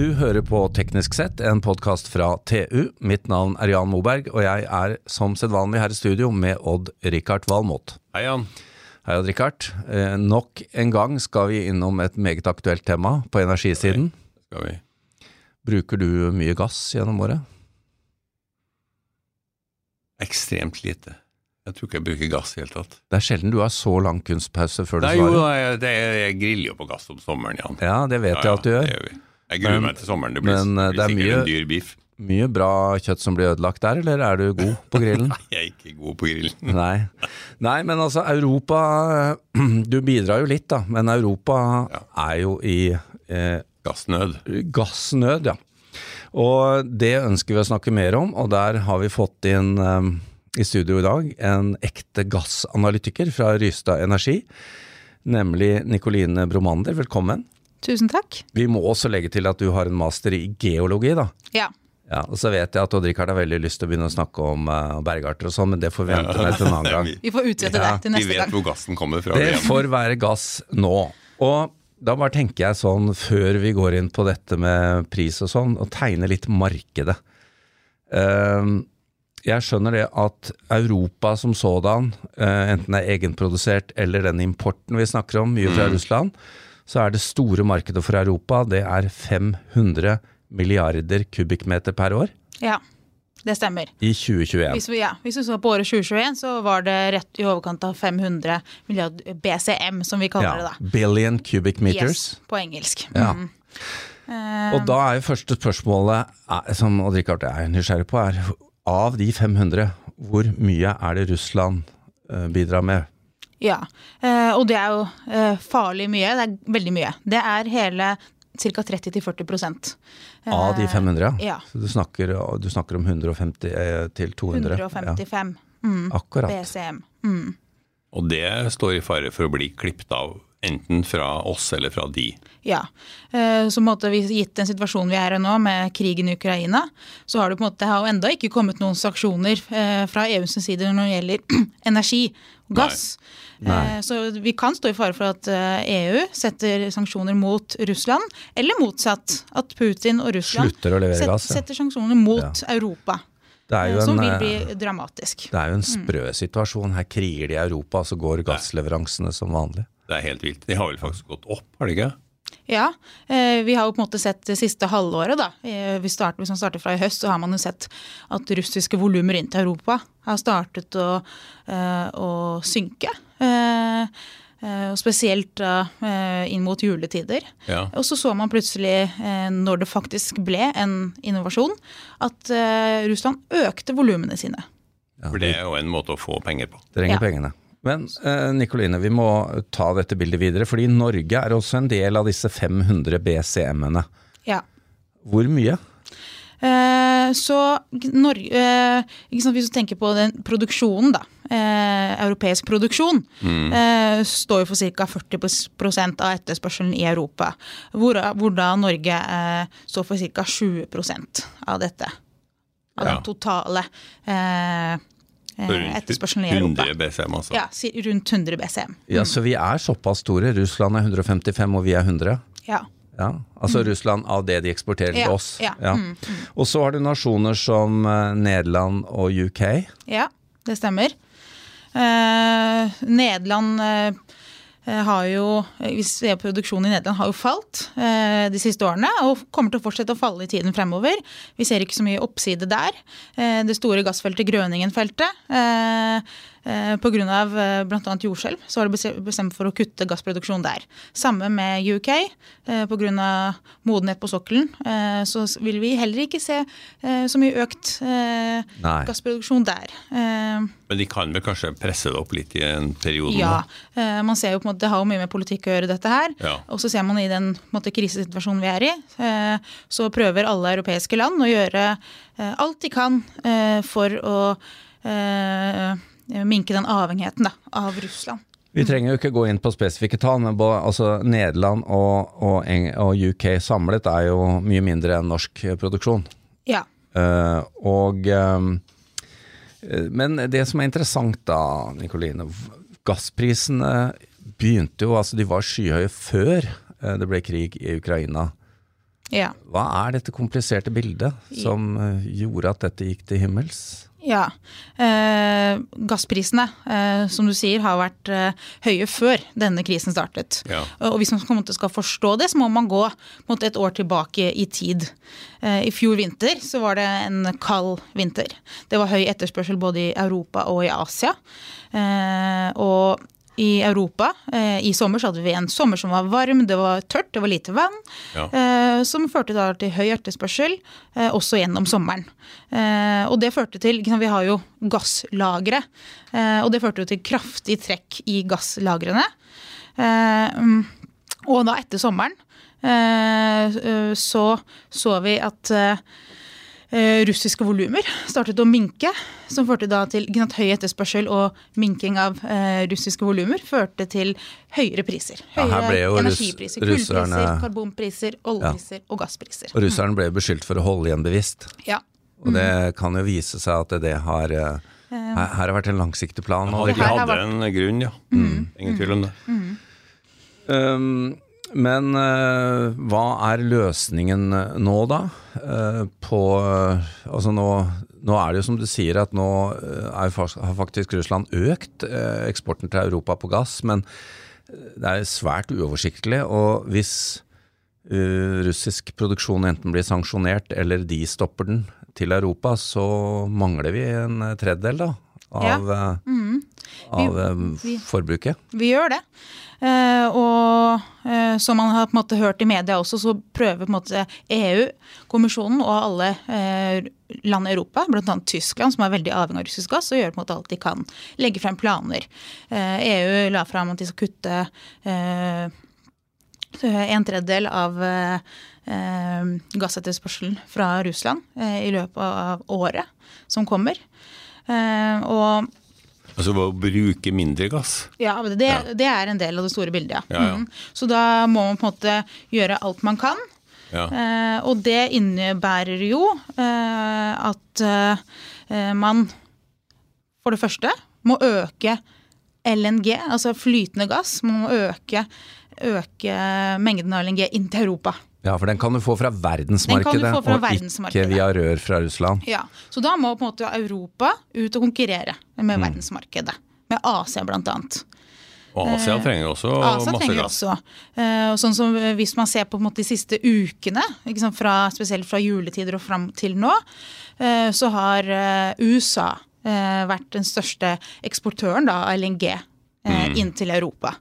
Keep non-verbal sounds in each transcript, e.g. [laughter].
Du hører på Teknisk sett, en podkast fra TU. Mitt navn er Jan Moberg, og jeg er som sedvanlig her i studio med Odd-Rikard Valmot. Hei, Jan. Hei, Odd-Rikard. Eh, nok en gang skal vi innom et meget aktuelt tema på energisiden. Skal vi? Bruker du mye gass gjennom året? Ekstremt lite. Jeg tror ikke jeg bruker gass i det hele tatt. Det er sjelden du har så lang kunstpause før du Nei, jo, svarer. jeg, det jeg griller jo på gass om sommeren, Jan. Ja, det vet jeg at du det gjør. gjør vi. Jeg gruer Men- meg til sommeren. Det blir, men, blir det det er sikkert mye- en dyr biff. Mye bra kjøtt som blir ødelagt der, eller er du god på grillen? [laughs] Nei, jeg er ikke god på grillen. [laughs] Nei. Nei, men altså Europa [clears throat] Du bidrar jo litt, da. Men Europa Ja. er jo i eh, Gassnød. gassnød, ja. Og det ønsker vi å snakke mer om, og der har vi fått inn eh, i studio i dag en ekte gassanalytiker fra Rystad Energi, nemlig Nikoline Bromander. Velkommen. Tusen takk. Vi må også legge til at du har en master i geologi, da. Ja. Ja, og så vet jeg at Odd-Rikard har veldig lyst til å begynne å snakke om uh, bergarter og sånn, men det får vi vente med til en annen gang. [laughs] Vi, får utsette Ja, det til vi vet gang. hvor gassen kommer fra. Det igjen. får være gass nå. Og da bare tenker jeg sånn, før vi går inn på dette med pris og sånn, å tegne litt markedet. Uh, jeg skjønner det at Europa som sådan, uh, enten det er egenprodusert eller den importen vi snakker om, mye fra Russland, så er det store markedet for Europa, det er 500 milliarder kubikkmeter per år Ja, det stemmer. i 2021. Hvis vi, ja, hvis vi så på året 2021, så var det rett i overkant av 500 milliarder BCM, som vi kaller det da. billion cubic meters. Yes, på engelsk. Ja. Mm. Eh, Og da er jo første spørsmålet som Odd Rikard er nysgjerrig på, er av de 500, hvor mye er det Russland eh, bidrar med? Ja, eh, og det er jo eh, farlig mye. Det er veldig mye. Det er hele ca. 30-40% Av de 500, ja. ja. Så du snakker, du snakker om 150 eh, til 200? 155 mm, akkurat. BCM. Mm. Og det står i fare for å bli klippet av, enten fra oss eller fra de. Ja. Eh, Så på en måte, gitt den situasjonen vi er i nå, med krigen i Ukraina, så har det på en måte, det har enda ikke kommet noen sanksjoner eh, fra EUs side når det gjelder [clears throat] energi og gass. Nei. Nei. Så vi kan stå i fare for at eh, EU setter sanksjoner mot Russland, eller motsatt. At Putin og Russland Slutter set- gass, ja. setter sanksjoner mot Europa. Det er eh, jo Som vil eh, bli dramatisk. det er jo en sprø situasjon. Her kriger de i Europa, og så går gassleveransene som vanlig. Det er helt vilt. De har vel faktisk gått opp, har de ikke? Ja, eh, vi har jo på en måte sett det siste halvåret, da. Eh, starter, hvis man starter fra i høst, så har man jo sett at russiske volumer inn til Europa har startet å, eh, å synke. Eh, eh, og spesielt da inn mot juletider. Ja. Og så så man plutselig, når det faktisk ble en innovasjon, at Russland økte volumene sine. Ja, det er jo en måte å få penger på. trenger Ja. pengene. Men eh, Nikoline, vi må ta dette bildet videre, fordi Norge er også en del av disse 500 BCM-ene. Ja. Hvor mye? Eh, Så Norge, eh, ikke sant, Hvis du tenker på den produksjonen, da. Eh, europeisk produksjon eh, står jo for ca. 40% av etterspørselen i Europa. Hvor, hvor da Norge eh, står for ca. 20% av dette. Av Ja. den totale eh, etterspørselen i Europa. 100 BCM, altså. Ja, rundt 100 BCM. Ja, så vi er såpass store. Russland er 155 og vi er 100. Ja. Ja, altså Russland av det de eksporterer til oss. ja, mm, Og så har du nasjoner som eh, Nederland og UK. Ja, det stemmer. Eh, Nederland eh, eh, har jo hvis er på Produksjonen i Nederland har jo falt eh, de siste årene og kommer til å fortsette å falle i tiden fremover. Vi ser ikke så mye oppside der. Eh, det store gassfeltet Grøningen-feltet eh, eh, Pga. Eh, bl.a. jordskjelv så var det bestemt for å kutte gassproduksjon der. Samme med UK. Eh, Pga. modenhet på sokkelen eh, så vil vi heller ikke se eh, så mye økt eh, Nei. gassproduksjon der. Eh, Men de kan vel kanskje presse det opp litt i en periode ja, eh, man ser jo på en måte, Det har jo mye med politikk å gjøre, dette her. Ja. Og så ser man i den på en måte, krisesituasjonen vi er i, eh, så prøver alle europeiske land å gjøre eh, alt de kan eh, for å eh, minke den avhengigheten da, av Russland. Vi trenger jo ikke gå inn på spesifikke tall, men både, altså, Nederland og, og, og UK samlet er jo mye mindre enn norsk produksjon. Ja. Uh, og eh, Men det som er interessant da, Nikoline, gassprisene begynte jo, altså de var skyhøye før eh, det ble krig i Ukraina. Ja. Hva er dette kompliserte bildet som eh, gjorde at dette gikk til himmels? Ja. Eh, gassprisene, eh, som du sier, har vært eh, høye før denne krisen startet. Ja. Og hvis man skal forstå det, så må man gå mot måte, et år tilbake i tid. Eh, I fjor vinter så var det en kald vinter. Det var høy etterspørsel både i Europa og i Asia. Eh, og i Europa eh, i sommer så hadde vi en sommer som var varm, det var tørt, det var lite vann. Ja. Eh, som førte da til høy etterspørsel eh, også gjennom sommeren. Eh, og det førte til Vi har jo gasslagre, eh, og det førte jo til kraftig trekk i gasslagrene. Og da etter sommeren så så vi at russiske volumer startet å minke, som førte da til ikke høy etterspørsel og minking av eh, russiske volumer førte til høyere priser. Ja, her Høyere ble jo energipriser, russerne- kullpriser, karbonpriser, oljepriser og gasspriser. Og russerne ble beskyldt for å holde igjen bevisst. Ja. Og det kan jo vise seg at det har eh, her, her har vært en langsiktig plan. Ja, har hadde vært- en grunn, ja. Ingen tvil om det. Um, men uh, hva er løsningen nå, da? Uh, på Altså nå, nå er det jo som du sier at nå eh, er, har faktisk Russland økt eh, eksporten til Europa på gass, men det er svært uoversiktlig. Og hvis eh, russisk produksjon enten blir sanksjonert eller de stopper den til Europa, så mangler vi en tredjedel da, av, eh, av vi, vi- forbruket. Vi gjør det. Eh, og eh, som man har på en måte hørt i media også, så prøver på en måte EU, kommisjonen og alle eh, land i Europa, bl.a. Tyskland, som er veldig avhengig av russisk gass, og gjør på en måte alt de kan. Legge frem planer. Eh, EU la frem at de skal kutte eh, en tredjedel av eh, gassetterspørselen fra Russland i løpet av året som kommer. Eh, og Altså å bruke mindre gass. ja, det, det, det er en del av det store bildet, ja. Ja, ja. Mm. Så da må man på en måte gjøre alt man kan. Ja. Eh, og det innebærer jo eh, at eh, man for det første må øke LNG, altså flytende gass. Man må øke, øke mengden av LNG inn til Europa. Ja, for den kan du få fra verdensmarkedet, få fra og verdensmarkedet. ikke via rør fra Russland. Ja, Så da må på en måte Europa ut og konkurrere med Mm. verdensmarkedet. Med Asia blant annet. Og Asia trenger også Asia masse trenger gass. også. Eh, og sånn som Hvis man ser på, på en måte, de siste ukene, sant, fra, spesielt fra juletider og fram til nå, eh, så har eh, USA eh, vært den største eksportøren da, av LNG eh, Mm. inn til Europa.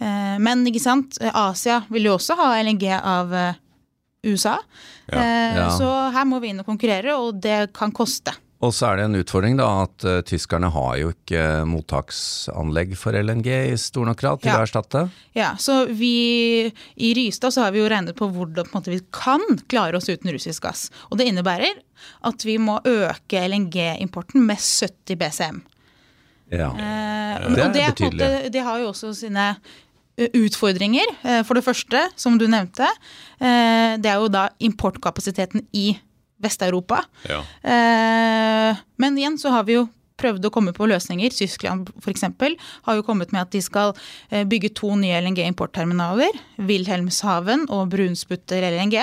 Eh, men ikke sant, Asia vil jo også ha LNG av eh, USA. Ja. Eh, Ja. Så her må vi inn og konkurrere, og det kan koste. Og så er det en utfordring da, at uh, tyskerne har jo ikke mottaksanlegg for LNG i stor nok grad til Ja. å erstatte. Ja, så vi I Rystad så har vi jo regnet på hvordan på en måte, vi kan klare oss uten russisk gass. Og det innebærer at vi må øke LNG-importen med 70 BCM. Ja. Eh, Det er og det, på en betydelig. måte, det har jo også sine utfordringer. Eh, For det første, som du nevnte, eh, det er jo da importkapasiteten i Vest-Europa. Ja. Eh, Men igjen så har vi jo prøvd å komme på løsninger. Tyskland f.eks. har jo kommet med at de skal eh, bygge to nye LNG-importterminaler. Wilhelmshaven og Brunsbutter LNG.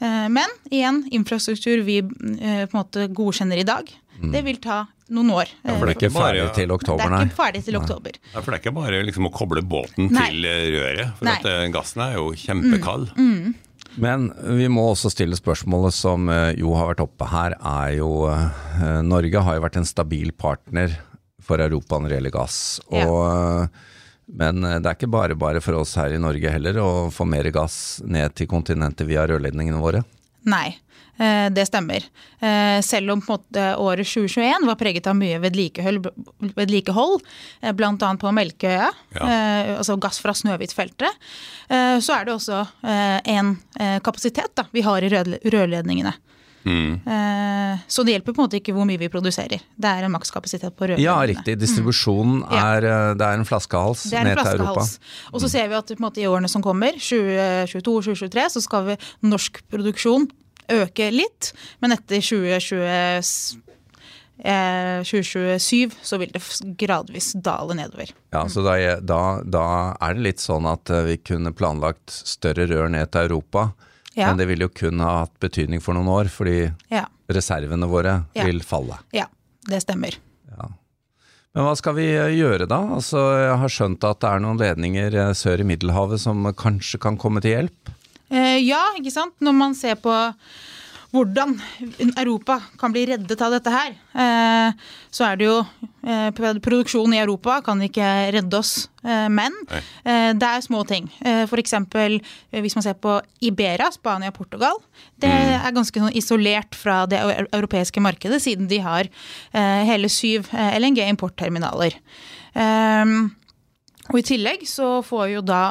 Eh, Men igjen, infrastruktur vi eh, på en måte godkjenner i dag, det vil ta noen år. Ja, For det er ikke Bare- ferdig til oktober, nei. Det er ikke ferdig til oktober. Ja, for det er ikke bare liksom å koble båten Nei. til eh, røret. For Nei. at eh, gassen er jo kjempekald. Men vi må også stille spørsmålet som eh, jo har vært oppe her, er jo eh, Norge har jo vært en stabil partner for Europa når det gjelder gass. Og, ja. men eh, det er ikke bare bare for oss her i Norge heller å få mer gass ned til kontinentet via rørledningene våre. Nei, eh, det stemmer. Eh, Selv om på måte året 2021 var preget av mye vedlikehold, vedlikehold eh, bl.a. på Melkøya, Ja. altså gass fra Snøhvitfeltet, så er det også en kapasitet da, vi har i rørledningene. Mm. Eh, Så det hjelper på en måte ikke hvor mye vi produserer. Det er en makskapasitet på rørledningene. Ja, riktig. Distribusjonen Mm. Er, eh, det er en flaskehals Det er en ned til Europa. Og så ser vi at måte, i årene som kommer, 2022-2023, så skal vi norsk produksjon øke litt. Men etter 2020, eh, 2027 så vil det gradvis dale nedover. Ja, så da, da, da er det litt sånn at eh, vi kunne planlagt større rør ned til Europa, Ja. Men det vil jo kun ha hatt betydning for noen år, fordi Ja, reservene våre Ja. vil falle. ja det stemmer. Ja. Men hva skal vi eh, gjøre da? Altså, jeg har skjønt at det er noen ledninger eh, sør i Middelhavet som kanskje kan komme til hjelp? Eh, ja, ikke sant. Når man ser på hvordan Europa kan bli reddet av dette her, eh, så er det jo Produksjon Produksjonen i Europa kan ikke redde oss, eh, men eh, det er små ting. F.eks. eh, hvis man ser på Iberia, Spania og Portugal. Det er ganske sånn isolert fra det europeiske markedet, siden de har eh, hele syv eh, LNG-importterminaler. Eh, og i tillegg så får jo da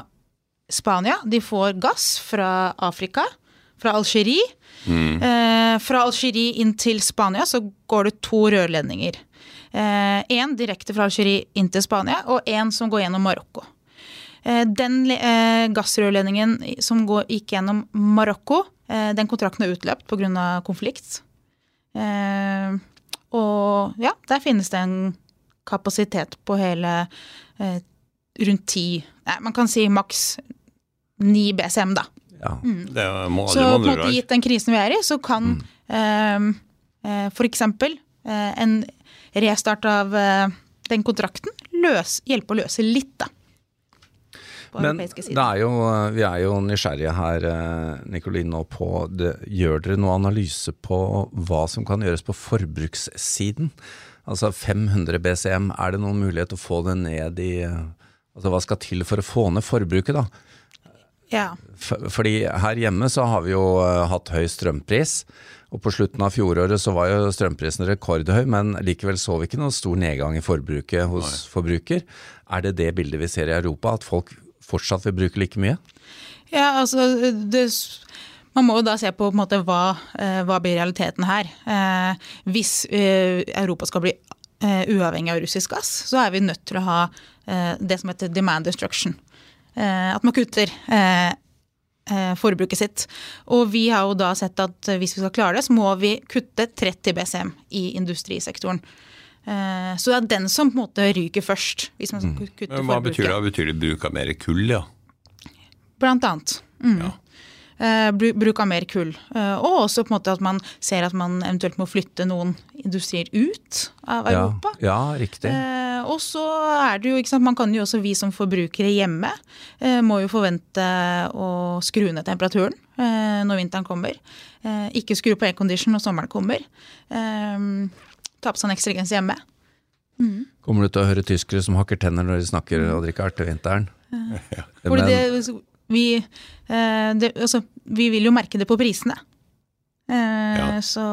Spania de får gass fra Afrika, fra Algerie. Eh, fra Algerie inn til Spania så går det to rørledninger. Én direkte fra Algerie inn til Spania, og én som går gjennom Marokko. Eh, den eh, gassrørledningen som går, gikk gjennom Marokko, eh, den kontrakten er utløpt pga. konflikt. Eh, og ja, der finnes det en kapasitet på hele eh, rundt ti Nei, man kan si maks ni BCM, da. Ja. Det må Så aldri på en måte, gitt den krisen vi er i, så kan mm. eh, for eksempel eh, en restart av eh, den kontrakten løs, hjelpe å løse litt, da. På Men det er jo, vi er jo nysgjerrige her, eh, Nicoline, nå på det. Gjør dere noe analyse på hva som kan gjøres på forbrukssiden? Altså 500 BCM, er det noen mulighet å få det ned i eh, Altså hva skal til for å få ned forbruket, da? Ja. Fordi her hjemme så har vi jo eh, hatt høy strømpris, og på slutten av fjoråret så var jo strømprisen rekordhøy, men likevel så vi ikke noen stor nedgang i forbruket hos forbruker. Er det det bildet vi ser i Europa, at folk fortsatt vil bruke like mye? Ja, altså det, Man må jo da se på, på en måte, hva, eh, hva blir realiteten her. Eh, hvis eh, Europa skal bli eh, uavhengig av russisk gass, så er vi nødt til å ha eh, det som heter demand destruction. Eh, at man kutter eh, eh, forbruket sitt. Og vi har jo da sett at hvis vi skal klare det, så må vi kutte 30 BCM i industrisektoren. Eh, så det er den som på en måte ryker først, hvis man skal kutte Men hva forbruket. betyr det? Betyr det bruk av mer kull, ja? Blant annet. Mm. Ja. Eh, bruk av mer kull. Eh, og også på en måte at man ser at man eventuelt må flytte noen industrier ut av Europa. Ja, ja riktig. Eh, og så er det jo, ikke sant, man kan jo også vi som forbrukere hjemme må jo forvente å skru ned temperaturen når vinteren kommer. Ikke skru på aircondition når sommeren kommer. Ta på seg en ekstragens hjemme. Kommer du til å høre tyskere som hakker tenner når de snakker og drikker art vinteren? [laughs] Fordi Men- det, vi, eh, det, altså, vi vil jo merke det på prisene. Eh, Ja. Så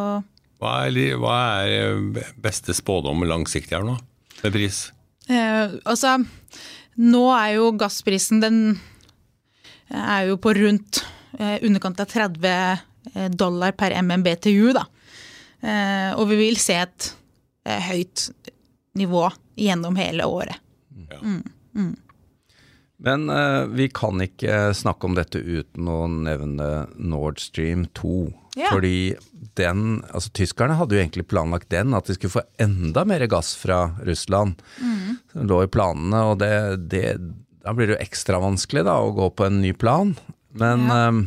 Hva er, hva er eh, beste spådom langsiktig her nå, med pris? eh, altså Nå er jo gassprisen den er jo på rundt eh, underkant av 30 dollar per MMBTU, da. Eh, og vi vil se et høyt nivå gjennom hele året. Men uh, vi kan ikke snakke om dette uten å nevne Nord Stream 2. Ja. Fordi den, altså tyskerne hadde jo egentlig planlagt den, at de skulle få enda mer gass fra Russland. Det lå i planene, og det, det, da blir det jo ekstra vanskelig da, å gå på en ny plan. Men Ja. eh,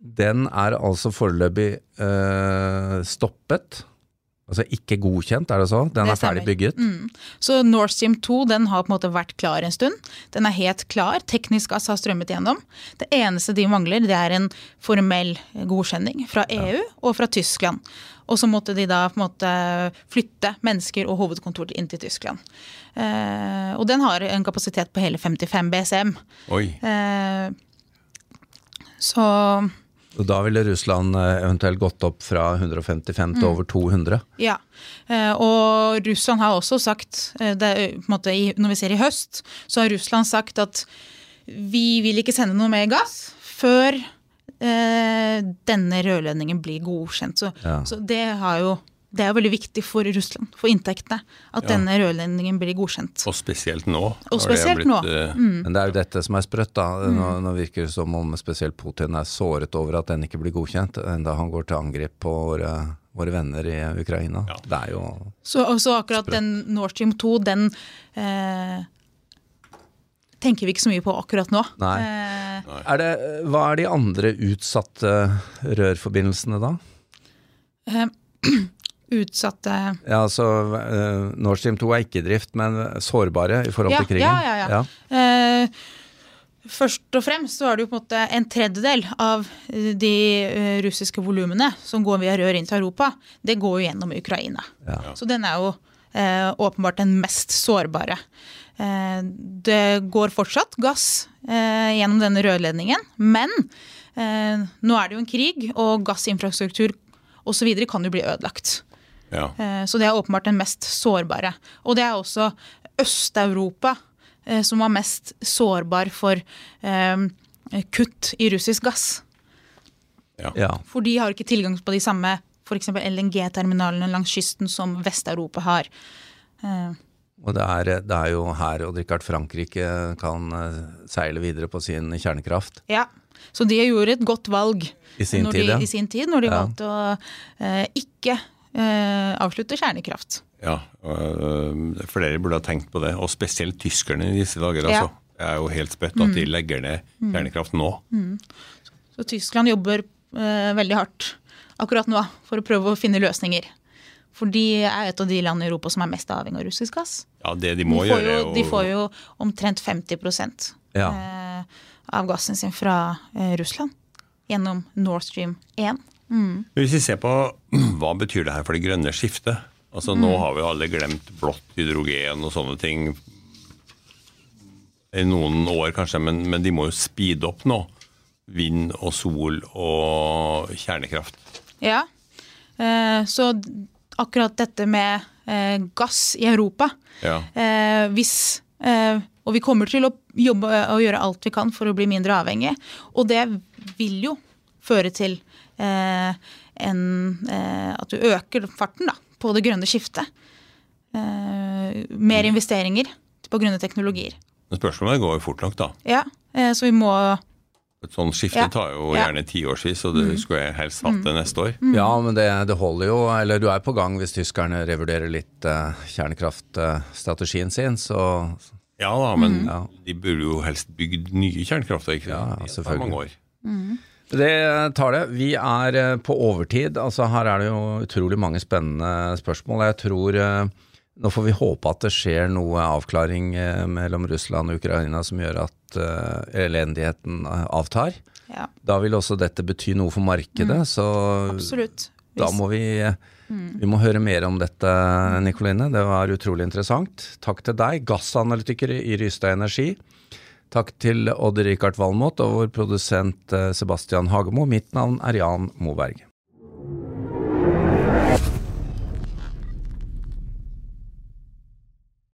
den er altså foreløpig uh, stoppet. Altså ikke godkjent, er det så? Den Det er ferdig bygget? bygget? Så Nord Stream 2 den har på en måte vært klar en stund. Den er helt klar. Teknisk gass har strømmet gjennom. Det eneste de mangler, det er en formell godkjenning fra EU og fra Tyskland. Og så måtte de da på en måte flytte mennesker og hovedkontor inn til Tyskland. Eh, og den har en kapasitet på hele 55 BCM. Oi. Eh, så Og da ville Russland eh, eventuelt gått opp fra 155 til over 200? Ja, eh, og Russland har også sagt, eh, det, måte, når vi ser i høst, så har Russland sagt at vi vil ikke sende noe mer gass før eh, denne rørledningen blir godkjent. Så, Ja. så det, har jo, det er veldig viktig for Russland, for inntektene, at Ja. denne rørledningen blir godkjent. Og spesielt nå. Og spesielt spesielt nå. blitt, eh, Men det er jo dette som er sprøtt. da. Nå, nå virker det som om spesielt Putin er såret over at den ikke blir godkjent, enda han går til angrep på våre, våre venner i Ukraina. Ja. Det er jo Så også akkurat den Nord Stream 2, den eh, tenker vi ikke så mye på akkurat nå. Nei. Eh, Er det, hva er de andre utsatte rørforbindelsene da? [clears throat] utsatte Ja, altså uh, Nord Stream 2 er ikke i drift, men sårbare i forhold Ja, til krigen? ja, ja, ja. Uh, først og fremst så er det jo på en måte en tredjedel av de eh, russiske volumene som går via rør inn til Europa, det går jo gjennom Ukraina. Ja. Så den er jo uh, åpenbart den mest sårbare. Eh, det går fortsatt gass eh, gjennom denne rørledningen, men eh, nå er det jo en krig, og gassinfrastruktur osv. kan jo bli ødelagt. Ja. Eh, Så det er åpenbart den mest sårbare. Og det er også Øst-Europa eh, som var mest sårbar for eh, kutt i russisk gass. Ja. Ja. For de har ikke tilgang på de samme f.eks. LNG-terminalene langs kysten som Vest-Europa har. Eh, Og det er, det er jo her Odd-Rikard Frankrike kan seile videre på sin kjernekraft. Ja. Så de gjorde et godt valg I sin når tid, de, ja. i sin tid, når de Ja. valgte å eh, ikke avslutte kjernekraft. Ja, øh, flere burde ha tenkt på det, og spesielt tyskerne i disse dager. Ja. altså. Det er jo helt spøtt at de legger ned kjernekraft nå. Så Tyskland jobber eh, veldig hardt akkurat nå for å prøve å finne løsninger. For de er et av de landene i Europa som er mest avhengig av russisk gass. Ja, det de må de gjøre jo, de får jo omtrent 50 Ja. eh, av gassen sin fra eh, Russland gjennom Nord Stream 1. Hvis vi ser på [clears throat] hva betyr det her for det grønne skiftet? Altså Nå har vi alle glemt blått hydrogen og sånne ting i noen år kanskje, men, men de må jo speede opp nå. Vind og sol og kjernekraft. Ja, eh, så akkurat dette med eh, gass i Europa Ja. eh, hvis, eh, Og vi kommer til å jobbe og gjøre alt vi kan for å bli mindre avhengig. Og det vil jo føre til eh, en, eh, at du øker farten da, på det grønne skiftet. Eh, mer investeringer på grønne teknologier. Men spørsmålet går jo fort nok, da. Ja, eh, så vi må Et sånt skifte Ja. tar jo Ja. gjerne tiårsvis, og det skulle jeg helst hatt det neste år. Ja, men det, det holder jo. Eller du er på gang hvis tyskerne revurderer litt eh, kjernekraftstrategien sin, så Ja da, men mm. de burde jo helst bygd nye kjernekraftverk Ja, i selvfølgelig. mange år. Det tar det. Vi er eh, på overtid. Altså Her er det jo utrolig mange spennende spørsmål. Jeg tror eh, Nå får vi håpe at det skjer noe avklaring eh, mellom Russland og Ukraina som gjør at elendigheten avtar. Ja, Da vil også dette bety noe for markedet, så absolutt. da må vi, vi må høre mer om dette, Nikoline. Det var utrolig interessant. Takk til deg, gassanalytiker i Rystad Energi. Takk til Odd Rikard Valmot og vår produsent eh, Sebastian Hagemo. Mitt navn er Jan Moberg.